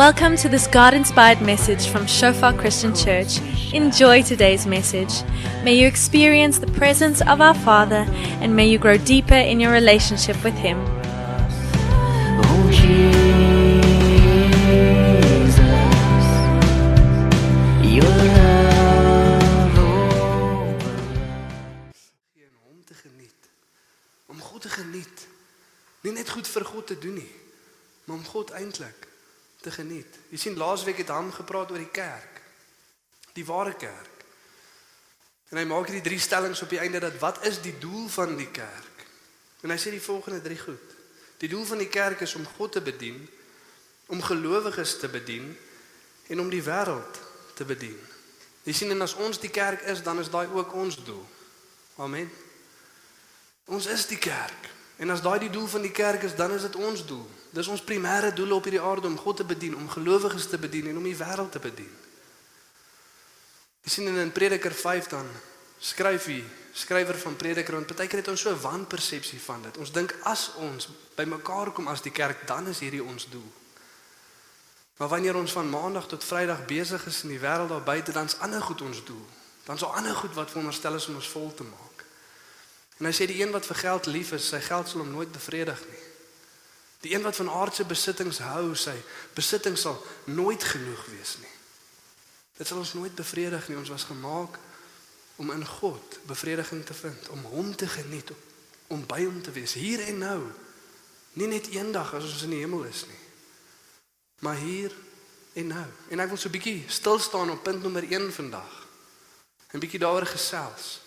Welcome to this God inspired message from Shofar Christian Church. Enjoy today's message. May you experience the presence of our Father and may you grow deeper in your relationship with Him. Oh Jesus, your love oh. en hom te geniet. Om God te geniet. Nie net goed vir God te doen nie, maar om God eintlik te geniet. Jy sien laasweek het hom gepraat oor die kerk. Die ware kerk. En hy maak hierdie drie stellings op die einde dat wat is die doel van die kerk? En hy sê die volgende drie goed. Die doel van die kerk is om God te bedien, om gelowiges te bedien en om die wêreld te bedien. Jy sien en as ons die kerk is, dan is daai ook ons doel. Amen. Ons is die kerk. En as daai die doel van die kerk is, dan is dit ons doel. Dis ons primêre doel op hierdie aarde om God te bedien, om gelowiges te bedien en om die wêreld te bedien. Jy sien in Prediker 5 dan skryf hy, skrywer van Prediker, want partykeer het ons so 'n wanpersepsie van dit. Ons dink as ons bymekaar kom as die kerk, dan is hierdie ons doel. Maar wanneer ons van maandag tot vrydag besig is in die wêreld daar buite, dan's ander goed ons doel. Dan's al ander goed wat veronderstel is om ons vol te maak. En hy sê die een wat vir geld lief is, sy geld sal hom nooit bevredig nie. Die een wat van aardse besittings hou, sy besitting sal nooit genoeg wees nie. Dit sal ons nooit bevredig nie. Ons was gemaak om in God bevrediging te vind, om hom te geniet, om by hom te wees hier en nou. Nie net eendag as ons in die hemel is nie. Maar hier en nou. En ek wil so 'n bietjie stil staan op punt nommer 1 vandag. 'n Bietjie daaroor gesels.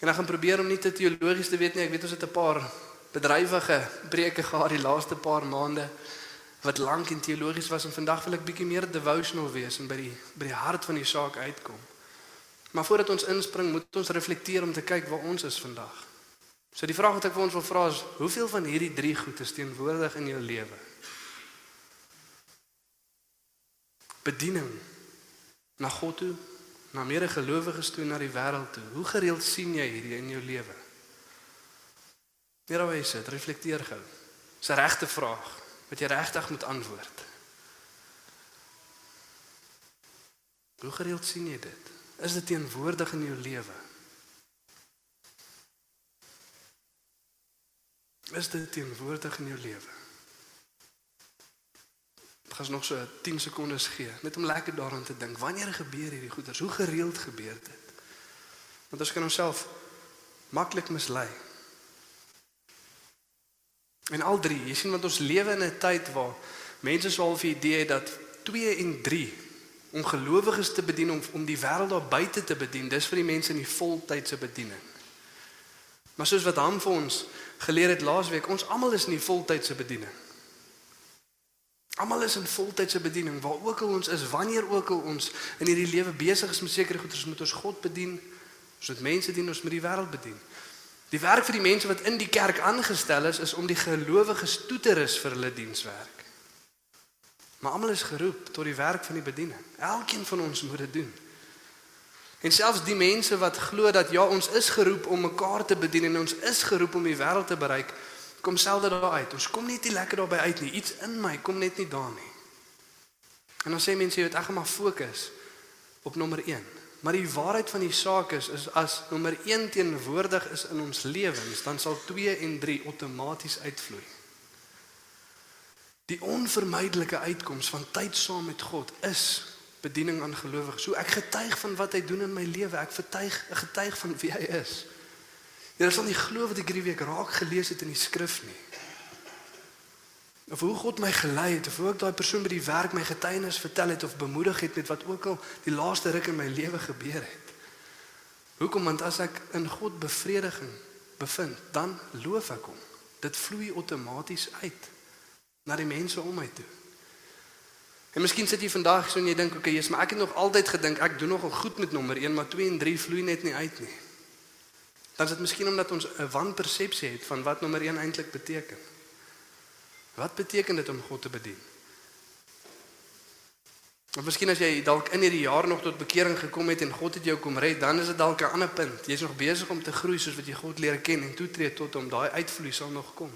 En ek gaan probeer om nie te teologies te weet nie. Ek weet ons het 'n paar bedrywige preke gehad die laaste paar maande wat lank en teologies was en vandag wil ek bietjie meer devotional wees en by die by die hart van die saak uitkom. Maar voordat ons inspring, moet ons reflekteer om te kyk waar ons is vandag. So die vraag wat ek vir ons wil vra is, hoeveel van hierdie drie goed is teenwoordig in jou lewe? Bediening na God toe, na medegelowiges toe en na die wêreld toe. Hoe gereeld sien jy hierdie in jou lewe? Weer alweer sit, reflekteer gou. Dis 'n regte vraag wat jy regtig moet antwoord. Hoe gereeld sien jy dit? Is dit teenwoordig in jou lewe? Is dit teenwoordig in jou lewe? Ek gaan nog so 10 sekondes gee net om lekker daaraan te dink. Wanneer gebeur hierdie goeters? Hoe gereeld gebeur dit? Want ons kan onsself maklik mislei. En al drie, jy sien want ons lewe in 'n tyd waar mense so half die idee het dat 2 en 3 om gelowiges te bedien om om die wêreld daar buite te bedien, dis vir die mense in die voltydse bediening. Maar soos wat hom vir ons geleer het laasweek, ons almal is in die voltydse bediening. Almal is in voltydse bediening waar ook al ons is, wanneer ook al ons in hierdie lewe besig is met sekere goeders, moet ons God bedien, ons moet mense dien, ons moet die wêreld bedien. Die werk vir die mense wat in die kerk aangestel is, is om die gelowiges toe te rus vir hulle dienswerk. Maar almal is geroep tot die werk van die bediening. Elkeen van ons moet dit doen. En selfs die mense wat glo dat ja, ons is geroep om mekaar te bedien en ons is geroep om die wêreld te bereik, kom selde daar uit. Ons kom net nie lekker daarby uit nie. Iets in my kom net nie daar nie. En dan sê mense jy weet ek maar fokus op nommer 1. Maar die waarheid van die saak is is as nommer 1 teenwoordig is in ons lewens, dan sal 2 en 3 outomaties uitvloei. Die onvermydelike uitkoms van tyd saam met God is bediening aan gelowiges. So ek getuig van wat hy doen in my lewe. Ek vertuig 'n getuig van wie hy is. Jy sal nie glo wat ek hierdie week raak gelees het in die skrif nie. Of hoe God my gelei het, of hoe ek daai persoon by die werk my getuienis vertel het of bemoedig het met wat ook al die laaste ruk in my lewe gebeur het. Hoekom want as ek in God bevrediging bevind, dan loof ek hom. Dit vloei outomaties uit na die mense om my toe. En miskien sit jy vandag so en jy dink, "Oké, okay, Jesus, maar ek het nog altyd gedink ek doen nogal goed met nommer 1, maar 2 en 3 vloei net nie uit nie." Dan is dit miskien omdat ons 'n wanpersepsie het van wat nommer 1 eintlik beteken. Wat beteken dit om God te bedien? Of miskien as jy dalk in hierdie jaar nog tot bekering gekom het en God het jou kom red, dan is dit dalk 'n ander punt. Jy's nog besig om te groei soos wat jy God leer ken en toetree tot hom. Daai uitvloei sal nog kom.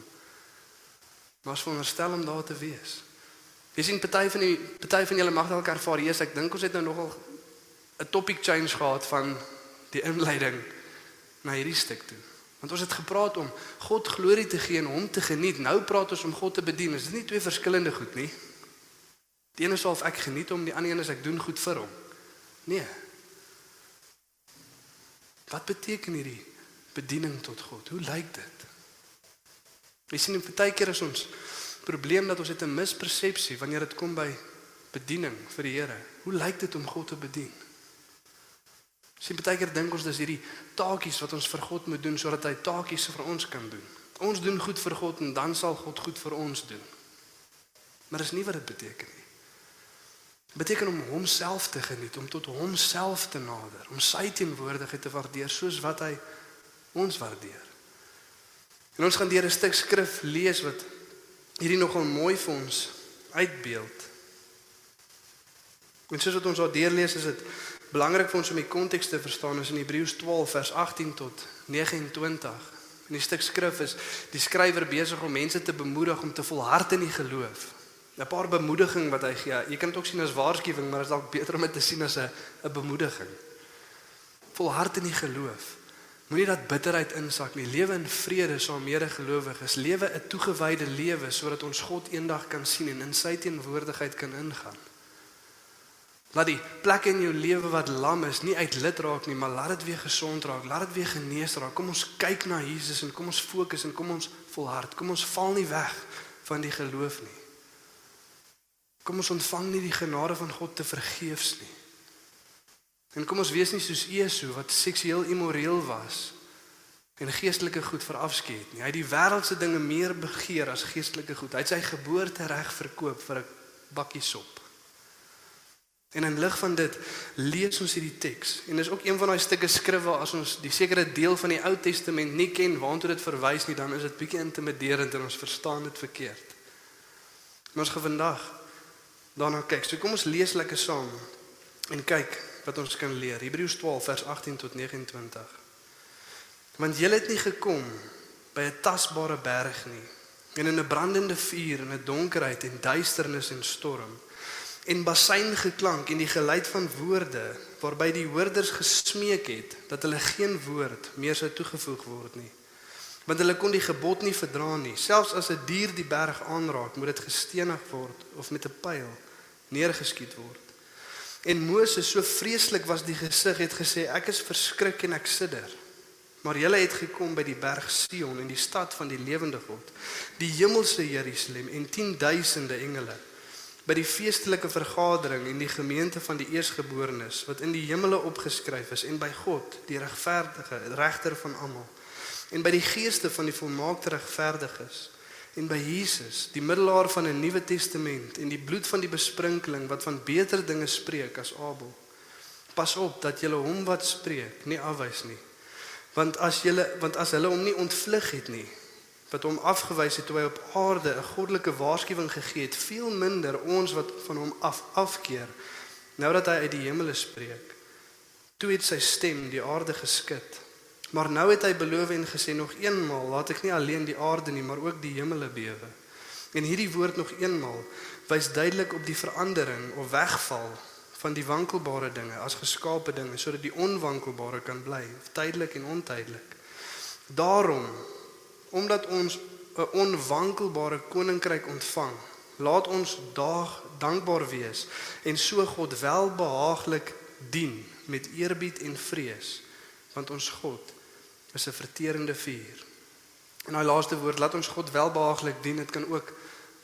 Maar as veronderstel om daar te wees. Jy sien party van die party van julle mag dalk ervaar, Jesus, ek dink ons het nou nogal 'n topic change gehad van die inleiding na hierdie stuk toe. Want ons het gepraat om God glorie te gee en hom te geniet. Nou praat ons om God te bedien. Is dit nie twee verskillende goed nie? Die een is of ek geniet hom, die ander een is ek doen goed vir hom. Nee. Wat beteken hierdie bediening tot God? Hoe lyk dit? Jy sien, baie keer is ons probleem dat ons het 'n mispersepsie wanneer dit kom by bediening vir die Here. Hoe lyk dit om God te bedien? Sien baie keer dink ons dis hierdie taakies wat ons vir God moet doen sodat hy taakies vir ons kan doen. Ons doen goed vir God en dan sal God goed vir ons doen. Maar dis nie wat dit beteken nie. Dit beteken om homself te geniet, om tot homself te nader, om sy teenwoordigheid te waardeer soos wat hy ons waardeer. En ons gaan deur 'n stuk skrif lees wat hierdie nogal mooi vir ons uitbeeld. En soos wat ons daar deurlees, is dit belangrik vir ons om die konteks te verstaan. Ons in Hebreërs 12 vers 18 tot 29. In die stuk skrif is die skrywer besig om mense te bemoedig om te volhard in die geloof. 'n Paar bemoediging wat hy gee. Jy kan dit ook sien as waarskuwing, maar dit is dalk beter om dit te sien as 'n 'n bemoediging. Volhard in die geloof. Moenie dat bitterheid insak nie. Lewe in vrede saam met medegelowiges. Lewe 'n toegewyde lewe sodat ons God eendag kan sien en in sy teenwoordigheid kan ingaan. Laat die plek in jou lewe wat lam is nie uit lid raak nie, maar laat dit weer gesond raak. Laat dit weer genees raak. Kom ons kyk na Jesus en kom ons fokus en kom ons volhard. Kom ons val nie weg van die geloof nie. Kom ons ontvang nie die genade van God te vergeefs nie. En kom ons wees nie soos Esau wat seksueel immoreel was en geestelike goed verafskeid nie. Hy het die wêreldse dinge meer begeer as geestelike goed. Hy het sy geboortereg verkoop vir 'n bakkie sop. En in lig van dit lees ons hierdie teks en dis ook een van daai stukke skrif waar as ons die sekere deel van die Ou Testament nie ken waartoe dit verwys nie, dan is dit bietjie intimiderend en ons verstaan dit verkeerd. Maar ons gaan vandag daarna kyk. So kom ons lees lekker saam en kyk wat ons kan leer. Hebreërs 12 vers 18 tot 29. Want jy het nie gekom by 'n tasbare berg nie en in 'n brandende vuur en 'n donkerheid en duisternis en storm en basyn geklank en die geluid van woorde waarby die hoorders gesmeek het dat hulle geen woord meer sou toegevoeg word nie. Want hulle kon die gebod nie verdra nie. Selfs as 'n dier die berg aanraak moet dit gestenig word of met 'n pyl neergeskiet word. En Moses so vreeslik was die gesig het gesê ek is verskrik en ek sidder. Maar julle het gekom by die berg Sion en die stad van die lewende God, die hemelse Jerusalem en 10000de engele by die feestelike vergadering en die gemeente van die eersgeborenes wat in die hemele opgeskryf is en by God, die regverdige regter van almal en by die geeste van die volmaakte regverdiges en by Jesus, die middelaar van 'n Nuwe Testament en die bloed van die besprinkeling wat van beter dinge spreek as Abel. Pas op dat julle hom wat spreek nie afwys nie. Want as julle want as hulle hom nie ontvlug het nie, wat hom afgewys het toe hy op aarde 'n goddelike waarskuwing gegee het, veel minder ons wat van hom af afkeer nou dat hy uit die hemele spreek. Toe het sy stem die aarde geskit Maar nou het hy beloof en gesê nog eenmaal laat ek nie alleen die aarde nie, maar ook die hemele bewe. En hierdie woord nog eenmaal wys duidelik op die verandering of wegval van die wankelbare dinge as geskaapte dinge sodat die onwankelbare kan bly, tydelik en ontydelik. Daarom omdat ons 'n onwankelbare koninkryk ontvang, laat ons daag dankbaar wees en so God welbehaaglik dien met eerbied en vrees want ons God is 'n verterende vuur. En daai laaste woord, laat ons God welbehaaglik dien, dit kan ook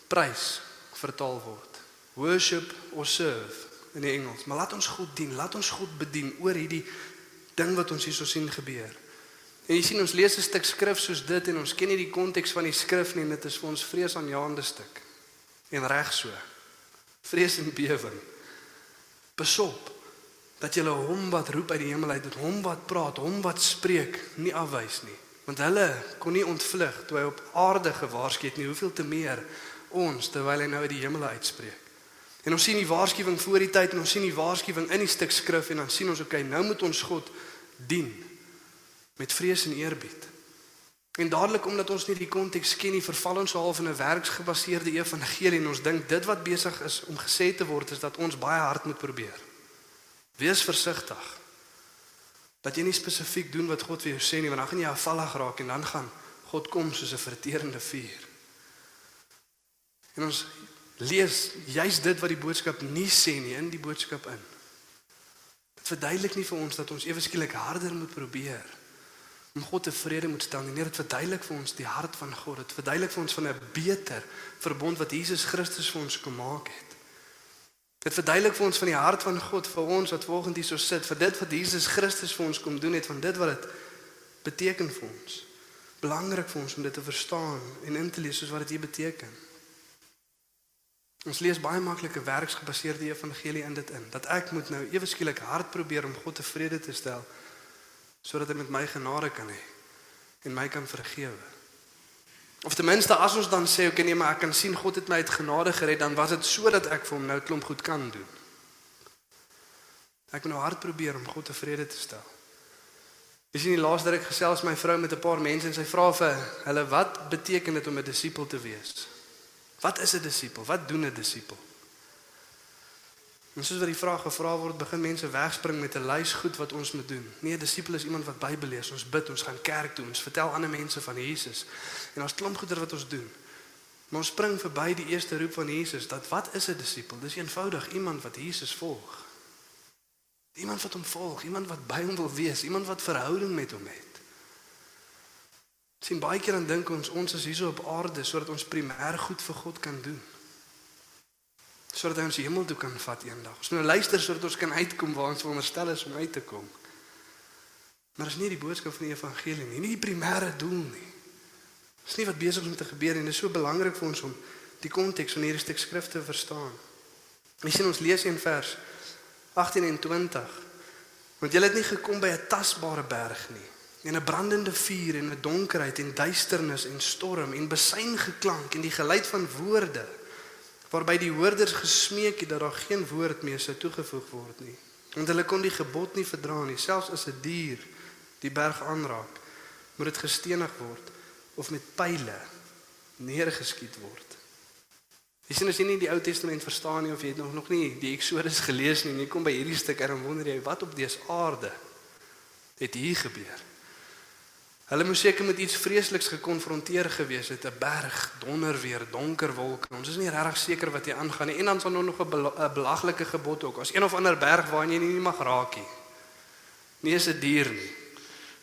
prys vertaal word. Worship or serve in die Engels. Maar laat ons God dien, laat ons God bedien oor hierdie ding wat ons hierso sien gebeur. En jy sien ons lees 'n stuk skrif soos dit en ons ken nie die konteks van die skrif nie en dit is vir ons vreesaanjaende stuk. En reg so. Vrees en bewering. Besop dat jy hom wat roep uit die hemel uit, hom wat praat, hom wat spreek, nie afwys nie. Want hulle kon nie ontvlug toe hy op aarde gewaarsku het nie, hoeveel te meer ons terwyl hy nou uit die hemel uitspreek. En ons sien die waarskuwing voor die tyd en ons sien die waarskuwing in die stuk skrif en dan sien ons okay, nou moet ons God dien met vrees en eerbied. En dadelik omdat ons nie die konteks ken nie, verval ons half in 'n werksgebaseerde evangelie en ons dink dit wat besig is om gesê te word is dat ons baie hard moet probeer. Wees versigtig. Dat jy nie spesifiek doen wat God vir jou sê nie, want dan gaan jy afvallig raak en dan gaan God kom soos 'n verterende vuur. En ons lees juis dit wat die boodskap nie sê nie in die boodskap in. Dit verduidelik nie vir ons dat ons ewe skielik harder moet probeer om God tevrede moet stel. Nee, dit verduidelik vir ons die hart van God. Dit verduidelik vir ons van 'n beter verbond wat Jesus Christus vir ons kom maak het. Dit verduidelik vir ons van die hart van God vir ons wat volgens hierso sit, vir dit wat Jesus Christus vir ons kom doen het, van dit wat dit beteken vir ons. Belangrik vir ons om dit te verstaan en in te lees soos wat dit hier beteken. Ons lees baie maklike werksgebaseerde evangelie in dit in dat ek moet nou ewe skielik hard probeer om God tevrede te stel sodat hy met my genade kan hê en my kan vergewe. Of ten minste as ons dan sê okay nee maar ek kan sien God het my uit genade gered dan was dit sodat ek vir hom nou klomp goed kan doen. Ek moet nou hard probeer om God tevrede te stel. Dis in die laaste ruk gesels my vrou met 'n paar mense en sy vra vir hulle wat beteken dit om 'n disipel te wees? Wat is 'n disipel? Wat doen 'n disipel? En soos wat die vraag gevra word, begin mense wegspring met 'n lys goed wat ons moet doen. Nee, 'n disipel is iemand wat Bybel lees, ons bid, ons gaan kerk toe, ons vertel ander mense van Jesus. En ons klomp goeie wat ons doen. Maar ons spring verby die eerste roep van Jesus dat wat is 'n disipel? Dis eenvoudig iemand wat Jesus volg. Iemand wat hom volg, iemand wat by hom wil wees, iemand wat verhouding met hom het. Sien baie keer dan dink ons ons is hier op aarde sodat ons primêr goed vir God kan doen sodat hy ons hemel toe kan vat eendag. Ons moet nou luister sodat ons kan uitkom waar ons veronderstel is om uit te kom. Maar dis nie die boodskap van die evangelie nie, nie die primêre doel nie. Dis nie wat besig is om te gebeur en dit is so belangrik vir ons om die konteks van hierdie stuk skrif te verstaan. Ons sien ons lees in vers 18 en 20. Want jy het nie gekom by 'n tasbare berg nie, en 'n brandende vuur en 'n donkerheid en duisternis en storm en besyn geklank en die geluid van woorde waarby die hoorders gesmeek het dat daar geen woord meer sou toegevoeg word nie. Want hulle kon die gebod nie verdra nie, selfs as 'n dier die berg aanraak, moet dit gestenig word of met pile neergeskiet word. Jy sien as jy nie die Ou Testament verstaan nie of jy het nog nog nie die Eksodus gelees nie, en jy kom by hierdie stuk en dan wonder jy wat op dese aarde het hier gebeur. Hulle moes seker met iets vreesliks gekonfronteer gewees het, 'n berg, donder weer, donker wolke. Ons is nie regtig seker wat hier aangaan nie. En dan sal nog 'n belaglike gebod ook. As een of ander berg waar jy nie mag raak nie. Nie is 'n dier nie.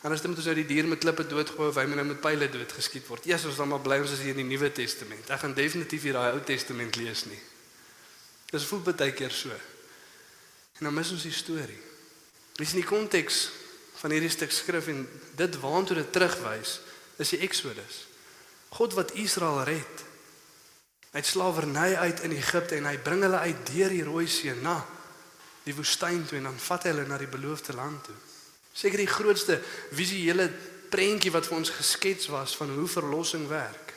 Anders moet ons nou die dier met klippe doodgooi of hy moet nou met pile doodgeskiet word. Eers ons dan maar bly ons is hier in die Nuwe Testament. Ek gaan definitief hier daai Ou Testament lees nie. Dis voel baie keer so. En dan mis ons die storie. Dis in die konteks van hierdie stuk skrif en dit waantoe dit terugwys is die Exodus. God wat Israel red uit slawerny uit in Egipte en hy bring hulle uit deur die Rooi See na die woestyn toe en dan vat hy hulle na die beloofde land toe. Seker die grootste visuele prentjie wat vir ons geskets was van hoe verlossing werk.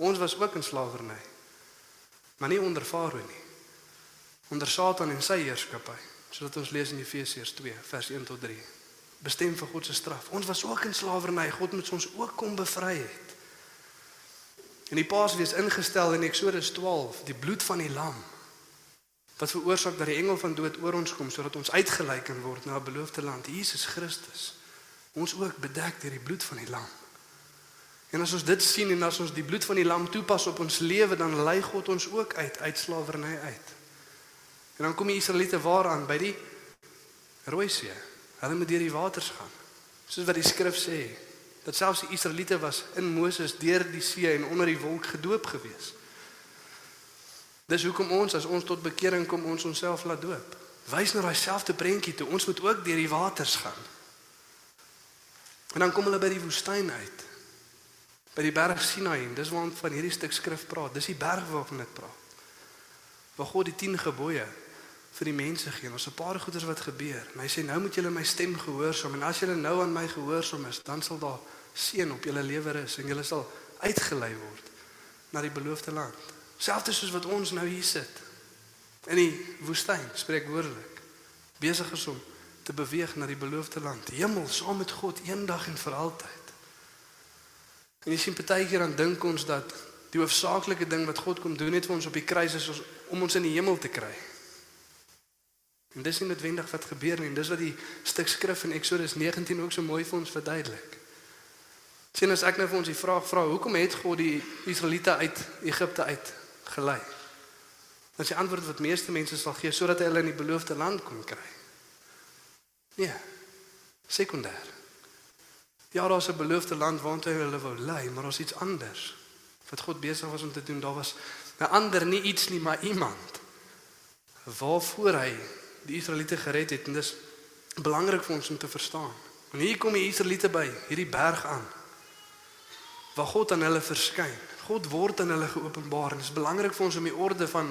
Ons was ook in slawerny. Maar nie onder Farao nie. Onder Satan en sy heerskappy, soos ons lees in Efesiërs 2 vers 1 tot 3 bestem vir God se straf. Ons was ook in slawerny. God moet ons ook kom bevry het. En die Paasfees ingestel in Eksodus 12, die bloed van die lam wat veroorsaak dat die engel van dood oor ons kom sodat ons uitgelei kan word na 'n beloofde land, Jesus Christus. Ons ook bedek deur die bloed van die lam. En as ons dit sien en as ons die bloed van die lam toepas op ons lewe, dan lei God ons ook uit uit slawerny uit. En dan kom die Israeliete waaraan by die Rooi See. Hulle moet deur die waters gaan. Soos wat die skrif sê, dat selfs die Israeliete was in Moses deur die see en onder die wolk gedoop gewees. Dis hoekom ons as ons tot bekering kom ons onsself laat doop. Wys na daai selfde prentjie toe. Ons moet ook deur die waters gaan. En dan kom hulle by die woestyn uit. By die berg Sinai en dis waar van hierdie stuk skrif praat. Dis die berg waarvan dit praat. Waar God die 10 gebooie vir die mense gee. Ons 'n paar goeders wat gebeur. Hy sê nou moet julle my stem gehoorsaam en as julle nou aan my gehoorsaam is, dan sal daar seën op julle lewe rus en julle sal uitgelei word na die beloofde land. Selfs soos wat ons nou hier sit in die woestyn, spreek woordelik. Besig is om te beweeg na die beloofde land, die hemel saam met God eendag en vir altyd. En jy sien partykeer dan dink ons dat die hoofsaaklike ding wat God kom doen het vir ons op die kruis is om ons in die hemel te kry. En dis nie noodwendig wat gebeur nie. En dis wat die stuk skrif in Eksodus 19 ook so mooi vir ons verduidelik. Sien as ek nou vir ons die vraag vra, hoekom het God die Israeliete uit Egipte uit gelei? Dan is die antwoord wat meeste mense sal gee sodat hulle in die beloofde land kon kry. Nee. Sekondêr. Ja, daar's 'n beloofde land waartoe hulle wou lei, maar daar's iets anders wat God besig was om te doen. Daar was 'n ander, nie iets nie, maar iemand waarvoor hy die Israeliete gered het en dis belangrik vir ons om te verstaan. En hier kom die Israeliete by hierdie berg aan waar God aan hulle verskyn. God word aan hulle geopenbaar en dit is belangrik vir ons om die orde van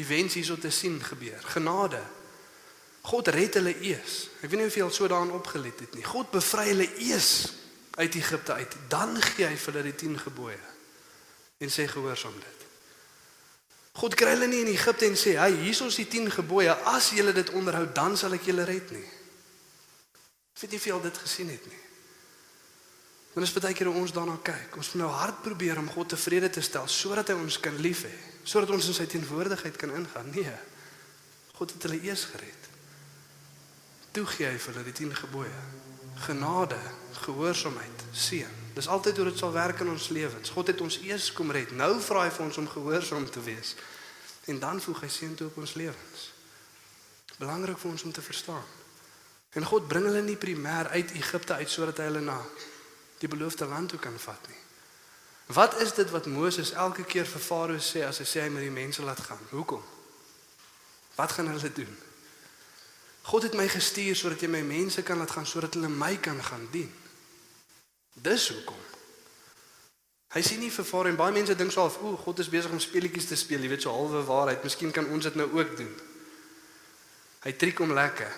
events hierso te sien gebeur. Genade. God red hulle eers. Ek weet nie of jy al so daaraan opgelet het nie. God bevry hulle eers uit Egipte uit. Dan gee hy vir hulle die 10 gebooie en sê gehoorsaam dit. God kry hulle nie in Egipte en sê, "Hey, hier is die 10 gebooie. As julle dit onderhou, dan sal ek julle red nie." Ek weet nie of jy al dit gesien het nie. Want dis baie keer ons daarna kyk. Ons moet nou hard probeer om God tevrede te stel sodat hy ons kan lief hê, sodat ons in sy teenwoordigheid kan ingaan. Nee. God het hulle eers gered. Toe gee hy vir hulle die 10 gebooie. Genade, gehoorsaamheid, seën. Dis altyd hoe dit sal werk in ons lewens. God het ons eers kom red. Nou vra hy vir ons om gehoorsaam te wees. En dan voeg hy seën toe op ons lewens. Belangrik vir ons om te verstaan. En God bring hulle nie primêr uit Egipte uit sodat hy hulle na die beloofde land toe kan vat nie. Wat is dit wat Moses elke keer vir Farao sê as hy sê hy moet die mense laat gaan? Hoekom? Wat gaan hulle doen? God het my gestuur sodat jy my mense kan laat gaan sodat hulle my kan gaan dien. Dis hoekom. Hy sê nie vir Farao en baie mense dink so half, o, God is besig om speletjies te speel, jy weet so halwe waarheid. Miskien kan ons dit nou ook doen. Hy triek hom lekker.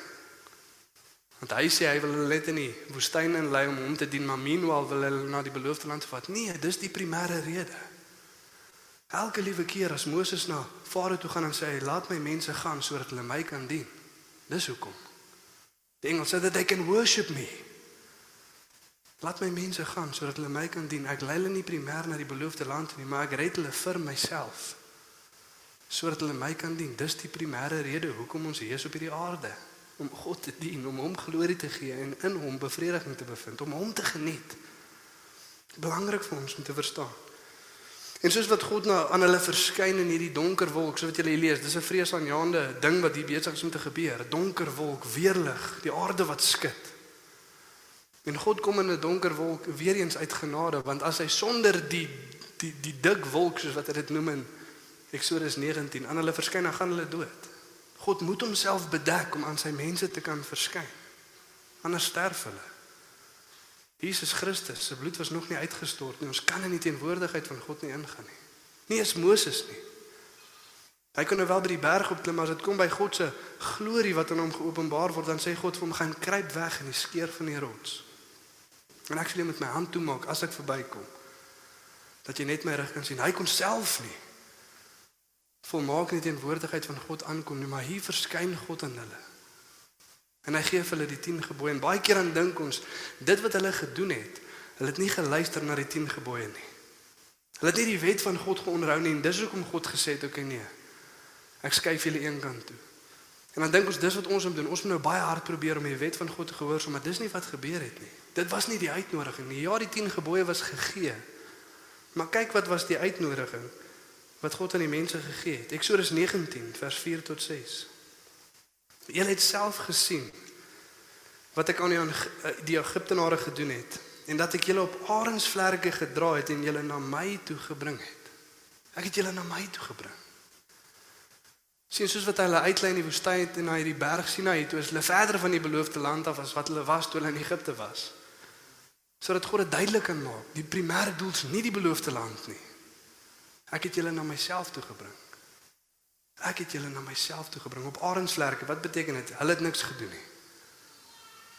Want hy sê hy wil hulle net in die woestyn inlei om hom te dien, maar meanwhile wil hulle na die beloofde land vat. Nee, dis die primêre rede. Elke liewe keer as Moses na Farao toe gaan en sê laat my mense gaan sodat hulle my kan dien. Dis hoekom. Die engel sê that they can worship me. Laat my mense gaan sodat hulle my kan dien. Ek lei hulle nie primêr na die beloofde land nie, maar ek red hulle vir myself. Sodat hulle my kan dien. Dis die primêre rede hoekom ons hier is op hierdie aarde om God te dien, om hom glorie te gee en in hom bevrediging te bevind, om hom te geniet. Belangrik vir ons om te verstaan. En soos wat God nou aan hulle verskyn in hierdie donker wolk, so wat julle lees, dis 'n vreesaanjaende ding wat hier besig is om te gebeur. 'n Donker wolk, weerlig, die aarde wat skud. En God kom in 'n donker wolk weer eens uit genade, want as hy sonder die die die dik wolk soos wat hy dit noem in Eksodus 19 aan hulle verskyn, dan gaan hulle dood. God moet homself bedek om aan sy mense te kan verskyn. Anders sterf hulle. Jesus Christus se bloed was nog nie uitgestort nie. Ons kan in die teenwoordigheid van God nie ingaan nie. Nie eens Moses nie. Hy kon nou wel by die berg opklim, maar as dit kom by God se glorie wat aan hom geopenbaar word, dan sê God vir hom gaan kruip weg in die skeur van die rots. En ek sê jy moet my hand toemaak as ek verbykom. Dat jy net my rug kan sien. Hy kon self nie volmaak in die teenwoordigheid van God aankom nie, maar hier verskyn God aan hulle. En hy gee vir hulle die 10 gebooie en baie keer dan dink ons dit wat hulle gedoen het, hulle het nie geluister na die 10 gebooie nie. Hulle het nie die wet van God geonderhou nie en dis hoekom God gesê het ook nee. Ek skuif julle een kant toe. En dan dink ons dis wat ons moet doen. Ons moet nou baie hard probeer om die wet van God te gehoorsaam, maar dis nie wat gebeur het nie. Dit was nie die uitnodiging nie. Ja, die 10 gebooie was gegee. Maar kyk wat was die uitnodiging wat God aan die mense gegee het. Eksodus 19 vers 4 tot 6. Julle het self gesien wat ek aan die, die Egiptenare gedoen het en dat ek julle op arensvlerke gedra het en julle na my toe gebring het. Ek het julle na my toe gebring. Sien soos wat hulle uitlei in die woestyn en na hierdie berg Sinai toe is hulle verder van die beloofde land af as wat hulle was toe hulle in Egipte was. Sodat God dit duidelik kan maak, die primêre doel is nie die beloofde land nie. Ek het julle na myself toe gebring. Ek het julle na myself toe gebring op arensvlerke. Wat beteken dit? Hulle het niks gedoen nie.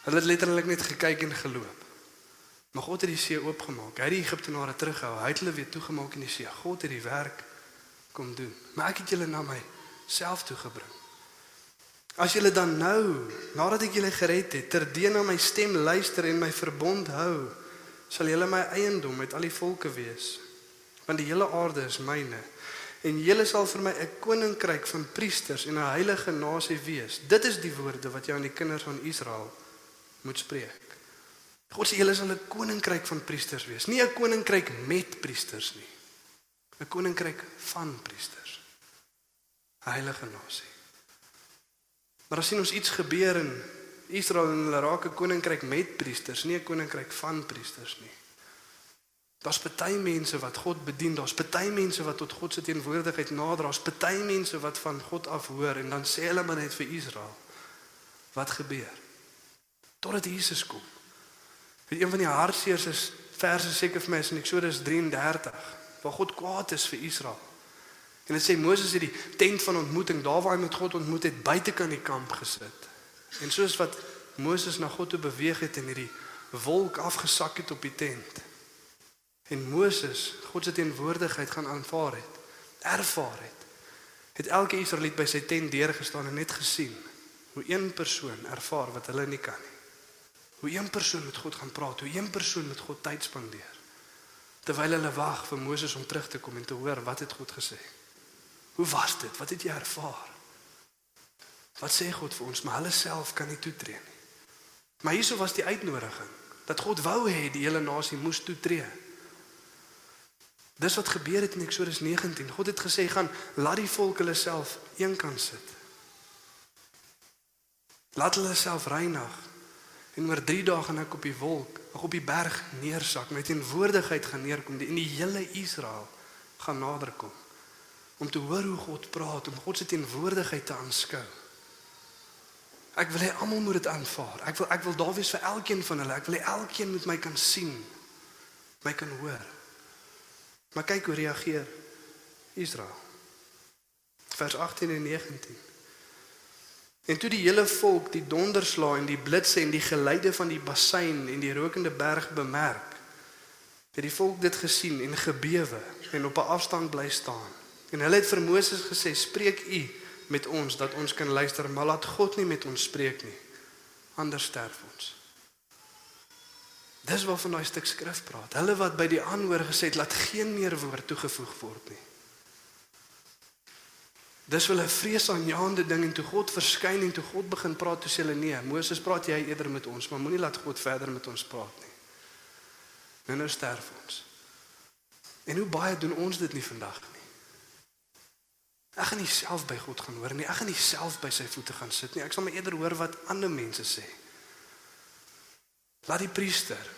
Hulle het letterlik net gekyk en geloop. Maar God het die see oopgemaak. Hy het die Egiptenare teruggehou. Hy het hulle weer toegemaak in die see. God het die werk kom doen. Maar ek het julle na myself toe gebring. As julle dan nou, nadat ek julle gered het, terdee na my stem luister en my verbond hou, sal julle my eiendom met al die volke wees, want die hele aarde is myne. En julle sal vir my 'n koninkryk van priesters en 'n heilige nasie wees. Dit is die woorde wat jy aan die kinders van Israel moet spreek. God sê julle sal 'n koninkryk van priesters wees, nie 'n koninkryk met priesters nie. 'n Koninkryk van priesters. Heilige nasie. Maar as sien ons iets gebeur in Israel en hulle raak 'n koninkryk met priesters, nie 'n koninkryk van priesters nie. Daar's baie mense wat God bedien, daar's baie mense wat tot God se teenwoordigheid nader, daar's baie mense wat van God af hoor en dan sê hulle maar net vir Israel wat gebeur. Totdat Jesus kom. Weet een van die hartseers is verse seker vir my is in Eksodus 33 waar God kwaad is vir Israel. En dit sê Moses het die tent van ontmoeting daar waar hy met God ontmoet het buite kan die kamp gesit. En soos wat Moses na God toe beweeg het en hierdie wolk afgesak het op die tent. En Moses God se teenwoordigheid gaan aanvaar het, ervaar het. Het elke Israeliet by sy tent deurgestaan en net gesien hoe een persoon ervaar wat hulle nie kan nie. Hoe een persoon met God gaan praat, hoe een persoon met God tyd spandeer. Terwyl hulle wag vir Moses om terug te kom en te hoor wat het God gesê. Hoe was dit? Wat het jy ervaar? Wat sê God vir ons? Maar hulle self kan nie toetree nie. Maar hierso was die uitnodiging dat God wou hê die hele nasie moes toetree. Dis wat gebeur het in Eksodus 19. God het gesê gaan laat die volk hulle self eenkant sit. Laat hulle self reinig. En oor 3 dae gaan ek op die wolk, ag op die berg neersak, met teenwoordigheid gaan neerkom en die hele Israel gaan naderkom om te hoor hoe God praat, om God se teenwoordigheid te aanskou. Ek wil hê almal moet dit aanvaar. Ek wil ek wil daar wees vir elkeen van hulle. Ek wil hê elkeen moet my kan sien. My kan hoor. Maar kyk hoe reageer Israel. Vers 18 en 19. En toe die hele volk die donderslae en die blitse en die geluide van die bassein en die rokende berg bemerk, het die volk dit gesien en gebewe en op 'n afstand bly staan. En hulle het vir Moses gesê: "Spreek u met ons dat ons kan luister, maar laat God nie met ons spreek nie. Anders sterf ons. Dis waarvan daai stuk skrif praat. Hulle wat by die aanhoor gesê het laat geen meer woord toegevoeg word nie. Dis wel 'n vreesaanjaende ding en toe God verskyn en toe God begin praat, toe sê hulle nee, Moses praat jy eerder met ons, maar moenie laat God verder met ons praat nie. Nou nou sterf ons. En hoe baie doen ons dit nie vandag nie? Ek gaan nie self by God gaan hoor nie. Ek gaan nie self by sy voete gaan sit nie. Ek sal maar eerder hoor wat ander mense sê. Laat die priester,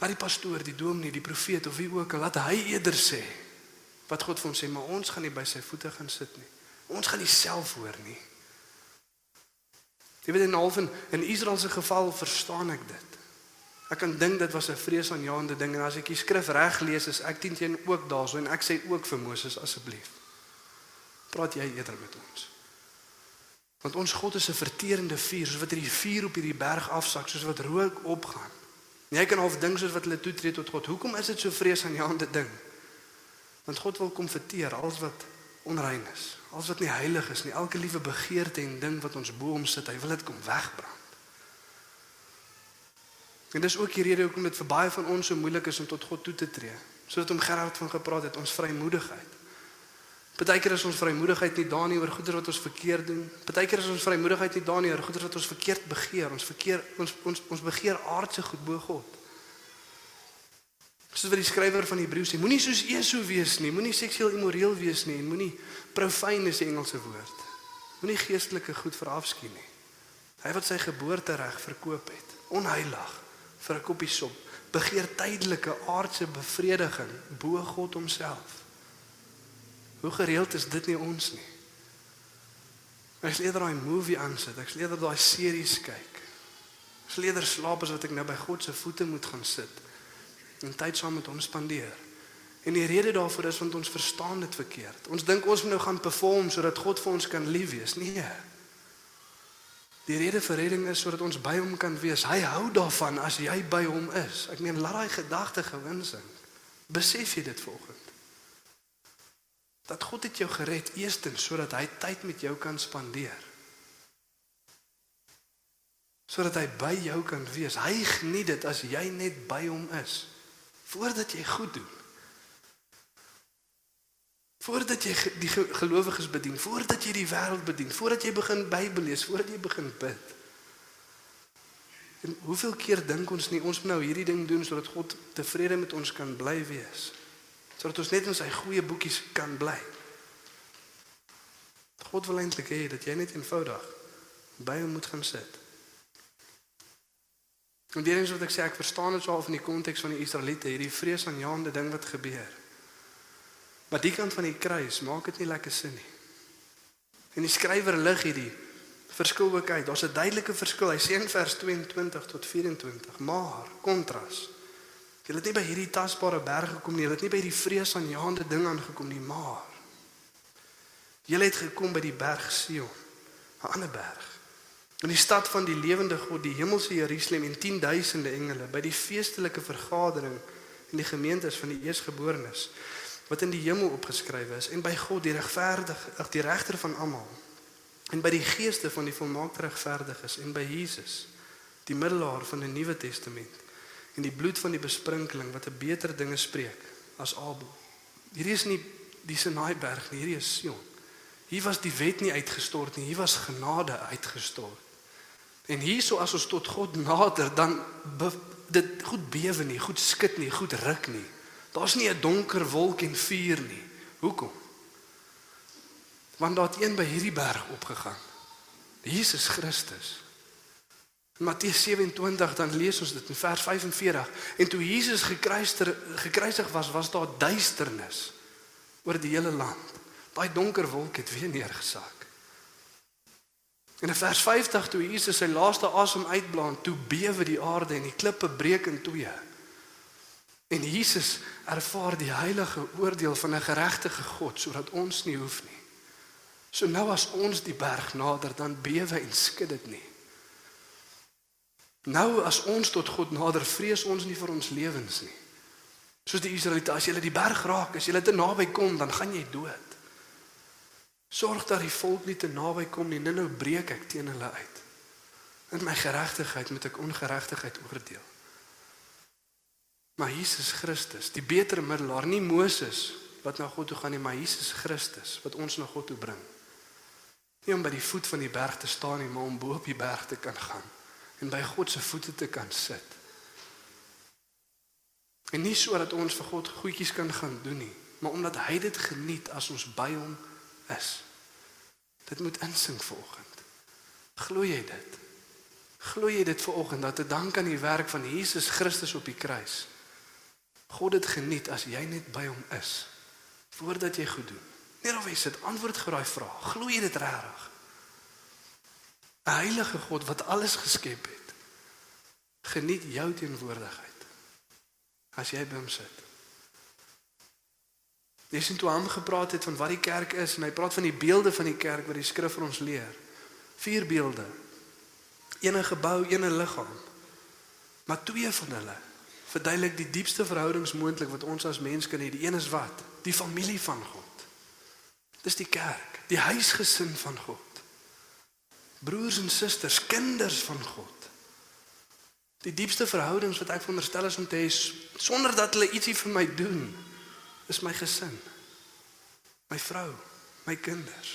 laat die pastoor, die dominee, die profeet of wie ook al laat hy eerder sê wat God vir ons sê, maar ons gaan nie by sy voete gaan sit nie. Ons gaan nie self hoor nie. Jy weet in half in, in Israel se geval verstaan ek dit. Ek kan dink dit was 'n vreesaanjaende ding en as ek die skrif reg lees is ek teen teen ook daarso en ek sê ook vir Moses asseblief praat jy eerder met ons. Want ons God is 'n verterende vuur, soos wat hierdie vuur op hierdie berg afsak, soos wat rook opgaan. En jy kan half dink soos wat hulle toetree tot God. Hoekom is dit so vreesaanjaende ding? Want God wil kom verteer alles wat onrein is, alles wat nie heilig is nie, elke liewe begeerte en ding wat ons bo hom sit, hy wil dit kom wegbrand. En dis ook die rede hoekom dit vir baie van ons so moeilik is om tot God toe te tree. Soos wat om Gerard van gepraat het, ons vrymoedigheid. Partykeer is ons vrymoedigheid nie daar nie oor goeie wat ons verkeerd doen. Partykeer is ons vrymoedigheid nie daar nie oor goeie wat ons verkeerd begeer. Ons verkeer ons ons ons begeer aardse goed bo God. Soos wat die skrywer van Hebreë sê, moenie soos Esau wees nie, moenie seksueel immoreel wees nie en moenie profane is die Engelse woord. Moenie geestelike goed verafskiet nie. Hy wat sy geboortereg verkoop het, onheilig vir 'n koppie sop, begeer tydelike aardse bevrediging bo God homself. Hoe gereeld is dit nie ons nie? Ek sal eerder daai movie aansit, ek sal eerder daai series kyk. Ek sal eerder slaap as wat ek nou by God se voete moet gaan sit en tyd saam met hom spandeer. En die rede daarvoor is want ons verstaan dit verkeerd. Ons dink ons moet nou gaan perform sodat God vir ons kan lief wees. Nee. Die rede vir redding is sodat ons by hom kan wees. Hy hou daarvan as jy by hom is. Ek meen laat daai gedagte gewinsing. Besef jy dit volgens? Dat God het jou gered eerstens sodat hy tyd met jou kan spandeer. Sodat hy by jou kan wees. Hy geniet dit as jy net by hom is. voordat jy goed doen. Voordat jy die ge- gelowiges bedien, voordat jy die wêreld bedien, voordat jy begin Bybel lees, voordat jy begin bid. En hoeveel keer dink ons nie ons moet nou hierdie ding doen sodat God tevrede met ons kan bly wees? Sodat ons net in sy goeie boekies kan bly. God wil eintlik hê dat jy net eenvoudig by hom moet gaan sit. En dit is wat ek sê, ek verstaan dit swaar van die konteks van die Israeliete, hierdie vreesaanjaende ding wat gebeur. Maar die kant van die kruis maak dit nie lekker sin nie. En die skrywer lig hierdie verskil ook uit. Daar's 'n duidelike verskil. Hy sê in vers 22 tot 24, maar kontras. Jy het nie by hierdie tasbare berg gekom nie. Jy het nie by die vreesaanjaende ding aangekom nie, maar jy het gekom by die berg Sion, 'n ander berg. In die stad van die lewende God, die hemelse Jerusalem en 10000de engele by die feestelike vergadering en die gemeentes van die eersgeborenes wat in die hemel opgeskrywe is en by God die regverdig, ag die regter van almal en by die geeste van die volmaakte regverdiges en by Jesus die middelaar van die Nuwe Testament en die bloed van die besprinkeling wat 'n beter dinge spreek as Abel. Hierdie is nie die Sinaiberg nie, hierdie is Sion. Hier was die wet nie uitgestort nie, hier was genade uitgestort. En hierso as ons tot God nader, dan be, dit goed bewe nie, goed skud nie, goed ruk nie. Daar's nie 'n donker wolk en vuur nie. Hoekom? Want daar het een by hierdie berg opgegaan. Jesus Christus. In Matteus 27 dan lees ons dit in vers 45 en toe Jesus gekruister gekruisig was, was daar duisternis oor die hele land. Daai donker wolk het weer neergesak. En in vers 50 toe Jesus sy laaste asem uitblaas, toe bewe die aarde en die klippe breek in twee. En Jesus ervaar die heilige oordeel van 'n geregtige God sodat ons nie hoef nie. So nou as ons die berg nader, dan bewe en skud dit nie. Nou as ons tot God nader, vrees ons nie vir ons lewens nie. Soos die Israeliete, as jy die berg raak, as jy te naby kom, dan gaan jy dood. Sorg dat die volk nie te naby kom nie, nou breek ek teen hulle uit. In my geregtigheid moet ek ongeregtigheid oordeel. Maar Jesus Christus, die beter middelaar, nie Moses wat na God toe gaan nie, maar Jesus Christus wat ons na God toe bring. Nie om by die voet van die berg te staan nie, maar om bo op die berg te kan gaan en by God se voete te kan sit. En nie sodat ons vir God goedjies kan gaan doen nie, maar omdat hy dit geniet as ons by hom is. Dit moet insink vanoggend. Glo jy dit? Glo jy dit vanoggend dat te dank aan die werk van Jesus Christus op die kruis God dit geniet as jy net by hom is voordat jy goed doen. Of jy sit antwoord gou daai vraag. Glo jy dit regtig? 'n Heilige God wat alles geskep het, geniet jou teenwoordigheid as jy by hom sit. Dis intoe hom gepraat het van wat die kerk is en hy praat van die beelde van die kerk wat die skrif vir ons leer. Vier beelde. Een 'n gebou, een 'n liggaam. Maar twee van hulle verduidelik die diepste verhoudings moontlik wat ons as mens kan hê. Die een is wat? Die familie van God. Dis die kerk, die huisgesin van God. Broers en susters, kinders van God. Die diepste verhoudings wat ek veronderstel is om te hê sonder dat hulle ietsie vir my doen, is my gesin. My vrou, my kinders.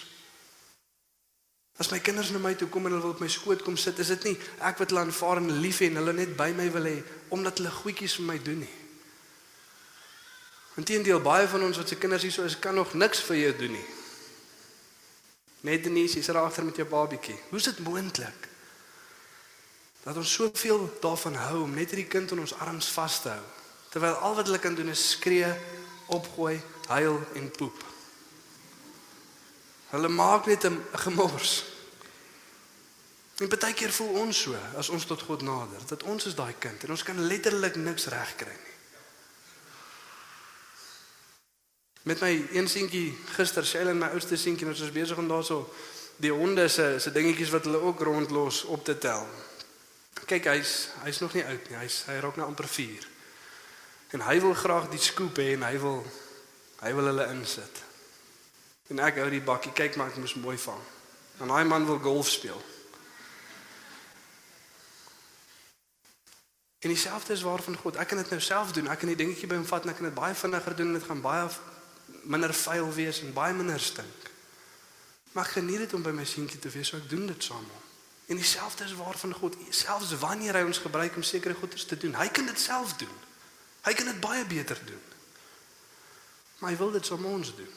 As my kinders na my toe kom en hulle wil op my skoot kom sit, is dit nie ek wat hulle aanvaar en lief hê en hulle net by my wil hê omdat hulle goedjies vir my doen nie. Inteendeel baie van ons wat se kinders hier so is, kan nog niks vir jou doen nie. Net Denise, jy's daar agter met jou babietjie. Hoe's dit moontlik? Dat ons soveel daarvan hou om net hierdie kind in ons arms vas te hou, terwyl al wat hulle kan doen is skree, opgooi, huil en poep. Hulle maak net 'n gemors. En baie keer voel ons so as ons tot God nader, dat ons is daai kind en ons kan letterlik niks regkry nie. Met my een seentjie gister, Shailen my oudste seentjie, ons was besig om daarso die honde se se dingetjies wat hulle ook rondlos op te tel. Kyk, hy's hy's nog nie oud nie. Hy's hy raak nou amper 4. En hy wil graag die skoop hê en hy wil hy wil hulle insit. En ek hou die bakkie, kyk maar ek moes mooi vang. En daai man wil golf speel. En dieselfde is waar van God. Ek kan dit nou self doen. Ek kan die dingetjie by hom vat en ek kan dit baie vinniger doen en dit gaan baie minder vuil wees en baie minder stink. Maar ek geniet dit om by my seentjie te wees, so ek doen dit saam met hom. En dieselfde is waar van God. Selfs wanneer hy ons gebruik om sekere goeders te doen, hy kan dit self doen. Hy kan dit baie beter doen. Maar hy wil dit saam met ons doen.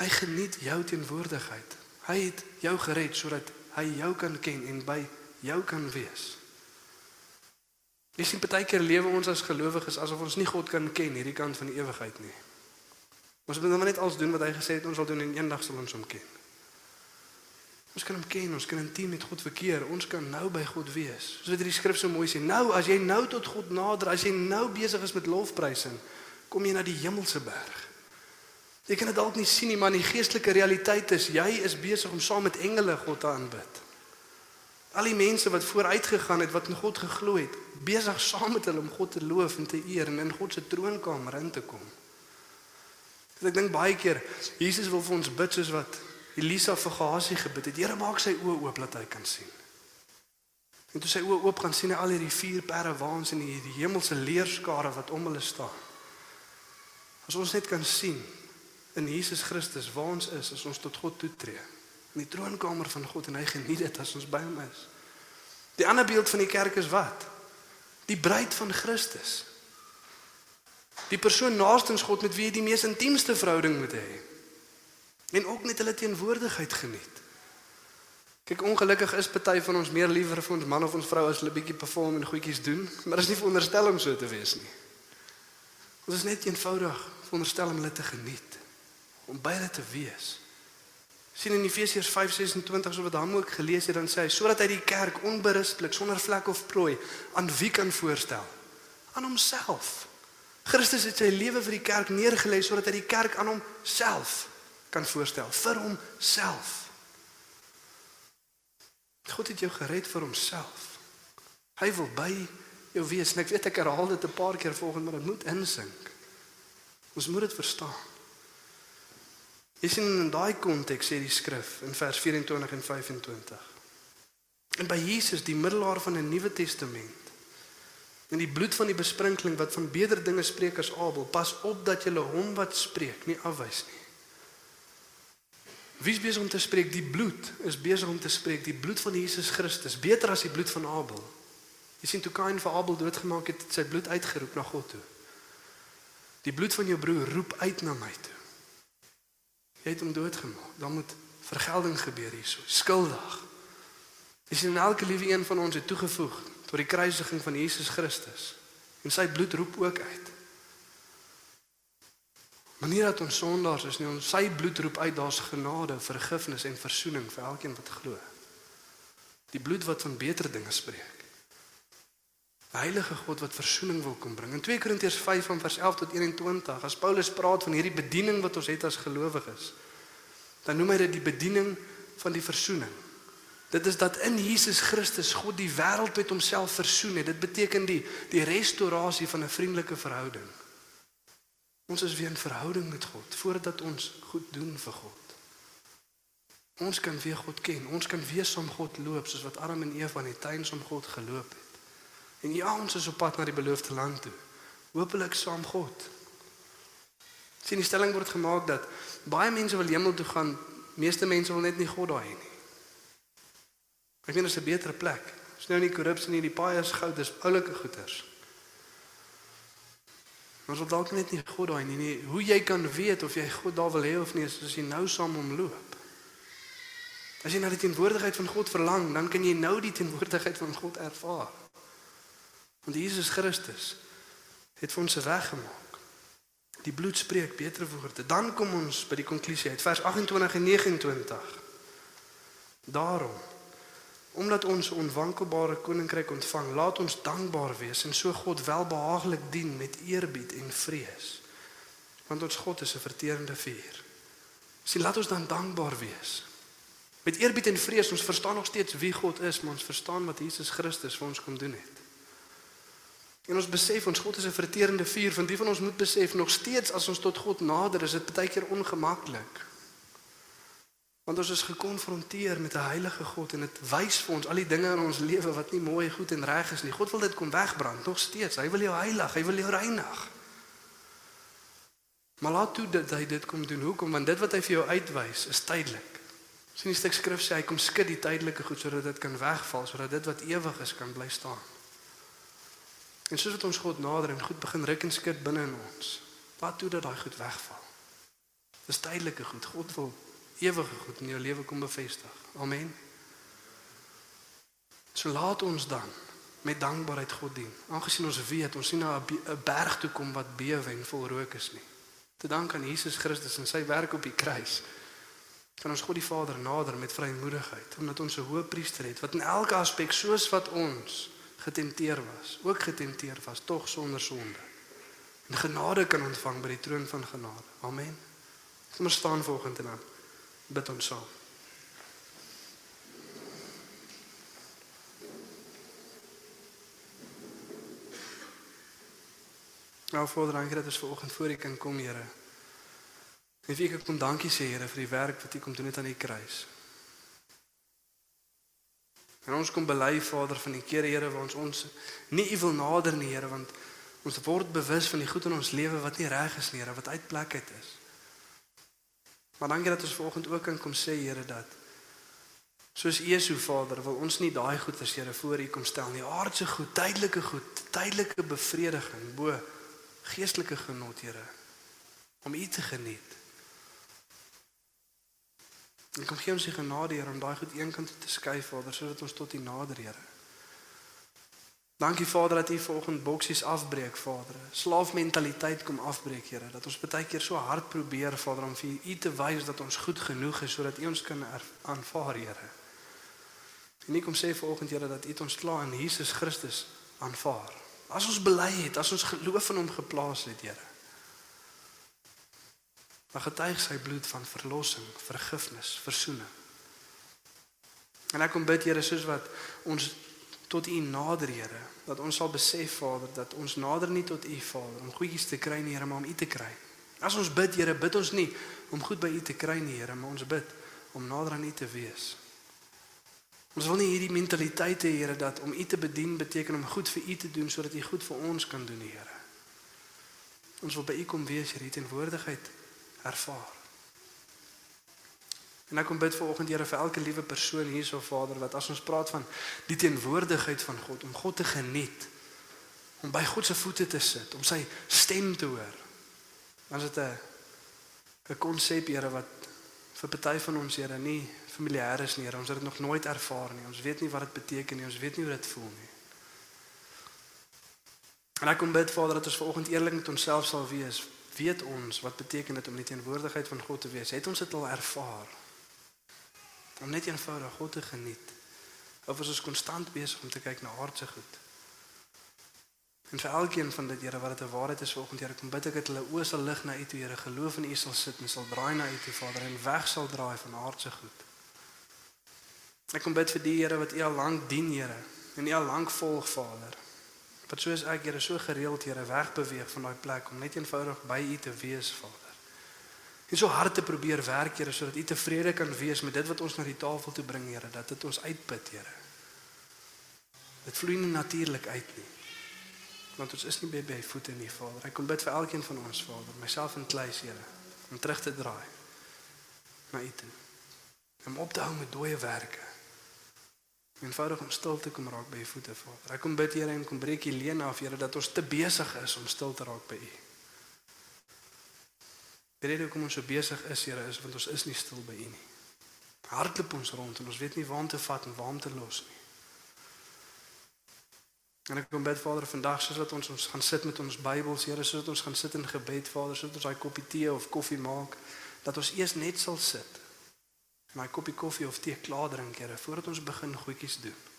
Hy geniet jou teenwoordigheid. Hy het jou gered sodat hy jou kan ken en by jou kan wees. Jy sien baie keer lewe ons as gelowiges asof ons nie God kan ken hierdie kant van die ewigheid nie. Ons moet nou net alles doen wat hy gesê het ons sal doen en eendag sal ons hom ken. Ons kan hom ken, ons kan intiem met God verkeer, ons kan nou by God wees. Soos wat die skrif so mooi sê, nou as jy nou tot God nader, as jy nou besig is met lofprysing, kom jy na die hemelse berg. Jy kan dit dalk nie sien nie, maar die geestelike realiteit is jy is besig om saam met engele God te aanbid. Al die mense wat vooruit gegaan het, wat in God geglo het, besig saam met hulle om God te loof en te eer en in God se troonkamer in te kom. Ek dink baie keer Jesus wil vir ons bid soos wat Elisa vir Gehasie gebid het. Here maak sy oë oop dat hy kan sien. En toe sy oë oop gaan sien hy al hierdie vier perde waans en die, die hemelse leerskare wat om hulle staan. As ons net kan sien in Jesus Christus waar ons is as ons tot God toe tree. In die troonkamer van God en hy geniet dit as ons by hom is. Die ander beeld van die kerk is wat? Die bruid van Christus. Die persoon naastens God met wie jy die mees intiemste verhouding moet hê en ook net hulle teenwoordigheid geniet. Kyk, ongelukkig is party van ons meer liewer vir ons man of ons vrou as hulle bietjie perform en goedjies doen, maar dit is nie veronderstel om so te wees nie. Ons is net eenvoudig veronderstel om hulle te geniet, om by hulle te wees. Sien in Efesiërs 5:26 so wat hom ook gelees het, dan sê hy sodat hy die kerk onberispelik sonder vlek of prooi aan wie kan voorstel? Aan homself. Christus het sy lewe vir die kerk neergelê sodat hy die kerk aan homself kan voorstel vir homself. God het jou gered vir homself. Hy wil by jou wees. En ek weet ek herhaal dit 'n paar keer volgens maar dit moet insink. Ons moet dit verstaan. Jy sien in daai konteks sê die skrif in vers 24 en 25. En by Jesus die middelaar van 'n Nuwe Testament en die bloed van die besprinkeling wat van beter dinge spreek as Abel, pas op dat jy hom wat spreek nie afwys nie. Wie is besig om te spreek? Die bloed is besig om te spreek. Die bloed van Jesus Christus, beter as die bloed van Abel. Jy sien toe Kain vir Abel doodgemaak het, het sy bloed uitgeroep na God toe. Die bloed van jou broer roep uit na my toe. Jy het hom doodgemaak. Dan moet vergelding gebeur hierso. Skuldig. Jy sien elke liewe een van ons het toegevoeg tot die kruisiging van Jesus Christus. En sy bloed roep ook uit. Manier dat ons sondaars is nie ons sy bloed roep uit daar's genade, vergifnis en verzoening vir elkeen wat glo. Die bloed wat van beter dinge spreek. Heilige God wat verzoening wil kom bring. In 2 Korintiërs 5 van vers 11 tot 21, as Paulus praat van hierdie bediening wat ons het as gelowiges, dan noem hy dit die bediening van die verzoening. Dit is dat in Jesus Christus God die wêreld met homself versoen het. Dit beteken die die restaurasie van 'n vriendelike verhouding. Ons is weer in verhouding met God voordat ons goed doen vir God. Ons kan weer God ken. Ons kan weer saam God loop soos wat Adam en Eva in die tuin saam God geloop het. En ja, ons is op pad na die beloofde land toe. Hoopelik saam God. Sien die stelling word gemaak dat baie mense wil hemel toe gaan, meeste mense wil net nie God daar hê nie. Ek weet dit is 'n beter plek. Ons nou nie korrupsie nie, die paai is goud, dis oulike goeders. Ons wil dalk net nie God daai nie, nie. Hoe jy kan weet of jy God daar wil hê of nie, is as jy nou saam hom loop. As jy na die teenwoordigheid van God verlang, dan kan jy nou die teenwoordigheid van God ervaar. Want Jesus Christus het vir ons reggemaak. Die bloed spreek beter woorde. Dan kom ons by die konklusie uit vers 28 en 29. Daarom Omdat ons 'n onwankelbare koninkryk ontvang, laat ons dankbaar wees en so God welbehaaglik dien met eerbied en vrees. Want ons God is 'n verterende vuur. Sien, laat ons dan dankbaar wees. Met eerbied en vrees, ons verstaan nog steeds wie God is, maar ons verstaan wat Jesus Christus vir ons kom doen het. En ons besef ons God is 'n verterende vuur, van die van ons moet besef nog steeds as ons tot God nader, is dit baie keer ongemaklik. Want ons is gekonfronteer met 'n heilige God en dit wys vir ons al die dinge in ons lewe wat nie mooi, goed en reg is nie. God wil dit kom wegbrand nog steeds. Hy wil jou heilig, hy wil jou reinig. Maar laat toe dat hy dit kom doen. Hoekom? Want dit wat hy vir jou uitwys is tydelik. Sien die stuk skrif sê hy kom skud die tydelike goed sodat dit kan wegval, sodat dit wat ewig is kan bly staan. En soos wat ons God nader en goed begin ruk en skud binne in ons, laat toe dat daai goed wegval. Dis tydelike goed. God wil ewige goed in jou lewe kom bevestig. Amen. So laat ons dan met dankbaarheid God dien. Aangesien ons weet ons sien na 'n berg toe kom wat bewe en vol rook is nie. Te dank aan Jesus Christus en sy werk op die kruis. Kan ons God die Vader nader met vrymoedigheid omdat ons 'n hoë priester het wat in elke aspek soos wat ons getenteer was, ook getenteer was tog sonder sonde. En genade kan ontvang by die troon van genade. Amen. Kom ons staan volgende en dan bid ons saam. Nou Vader, dankie dat ons vanoggend voor U kan kom, Here. En vir ek kom dankie sê, Here, vir die werk wat U kom doen het aan die kruis. En ons kom bely, Vader, van die kere, Here, waar ons ons nie U wil nader nie, Here, want ons word bewus van die goed in ons lewe wat nie reg is nie, Here, wat uit plek uit is. Maar dankie dat ons vanoggend ook kan kom sê, Here, dat soos U is, o Vader, wil ons nie daai goed as Here voor U kom stel nie. Aardse goed, tydelike goed, tydelike bevrediging bo geestelike genot, Here, om U te geniet. En kom gee ons die genade, Here, om daai goed eenkant te skuif, Vader, sodat ons tot U nader, Here. Dankie Vader dat U vanoggend boksies afbreek, Vader. Slaafmentaliteit kom afbreek, Here. Dat ons baie keer so hard probeer, Vader, om vir U te wys dat ons goed genoeg is sodat U ons kan aanvaar, Here. En ek kom sê vanoggend, Here, dat U ons klaar in Jesus Christus aanvaar. As ons bely het, as ons geloof in hom geplaas het, Here. Dan getuig sy bloed van verlossing, vergifnis, verzoening. En ek kom bid, Here, soos wat ons tot U nader, Here, dat ons sal besef, Vader, dat ons nader nie tot U, Vader, om goedjies te kry nie, Here, maar om U te kry. As ons bid, Here, bid ons nie om goed by U te kry nie, Here, maar ons bid om nader aan U te wees. Ons wil nie hierdie mentaliteit hê, Here, dat om U te bedien beteken om goed vir U te doen sodat U goed vir ons kan doen, Here. Ons wil by U kom wees, Here, U teenwoordigheid ervaar. En ek kom bid vir oggend Here vir elke liewe persoon hierso Vader wat as ons praat van die teenwoordigheid van God, om God te geniet, om by God se voete te sit, om sy stem te hoor. Dan is dit 'n 'n konsep Here wat vir party van ons Here nie familier is nie, Here. Ons het dit nog nooit ervaar nie. Ons weet nie wat dit beteken nie. Ons weet nie hoe dit voel nie. En ek kom bid Vader dat ons vanoggend eerlik met onsself sal wees. Weet ons wat beteken dit om in die teenwoordigheid van God te wees? Het ons dit al ervaar? Om net eenvoudig God te geniet. Of is ons konstant besig om te kyk na aardse goed? En vir elkeen van dit Here wat dit 'n waarheid is vanoggend Here, kom bid ek dat hulle oë sal lig na U toe Here, geloof in U sal sit en sal draai na U toe Vader en weg sal draai van aardse goed. Ek kom bid vir die Here wat U al lank dien Here en U al lank volg Vader. Wat soos ek Here so gereeld Here wegbeweeg van daai plek om net eenvoudig by U te wees Vader. En so hard te probeer werk Here sodat U tevrede kan wees met dit wat ons na die tafel toe bring Here, dat dit ons uitput Here. Dit vloei nie natuurlik uit nie want ons is nie by by voete nie Vader. Ek kom bid vir elkeen van ons Vader, myself en Kleis Here, om terug te draai na U toe. Om op te hou met dooie werke. Eenvoudig om stil te kom raak by U voete Vader. Ek kom bid Here en kom breek U leen af Here dat ons te besig is om stil te raak by U. Die rede hoekom ons so besig is Here is want ons is nie stil by U nie. Hardloop ons rond en ons weet nie waar om te vat en waar om te los nie. En ek kom bid Vader vandag soos wat ons ons gaan sit met ons Bybels, Here, soos wat ons gaan sit in gebed, Vader, soos ons daai koppie tee of koffie maak, dat ons eers net sal sit. En daai koppie koffie of tee klaar drink, Here, voordat ons begin goedjies doen.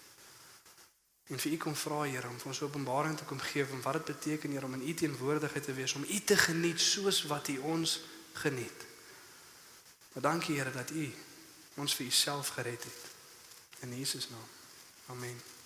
En vir U kom vra, Here, om vir ons openbaring te kom gee van wat dit beteken, Here, om in U teenwoordigheid te wees, om U te geniet soos wat U ons geniet. Maar dankie, Here, dat U ons vir U self gered het. In Jesus naam. Amen.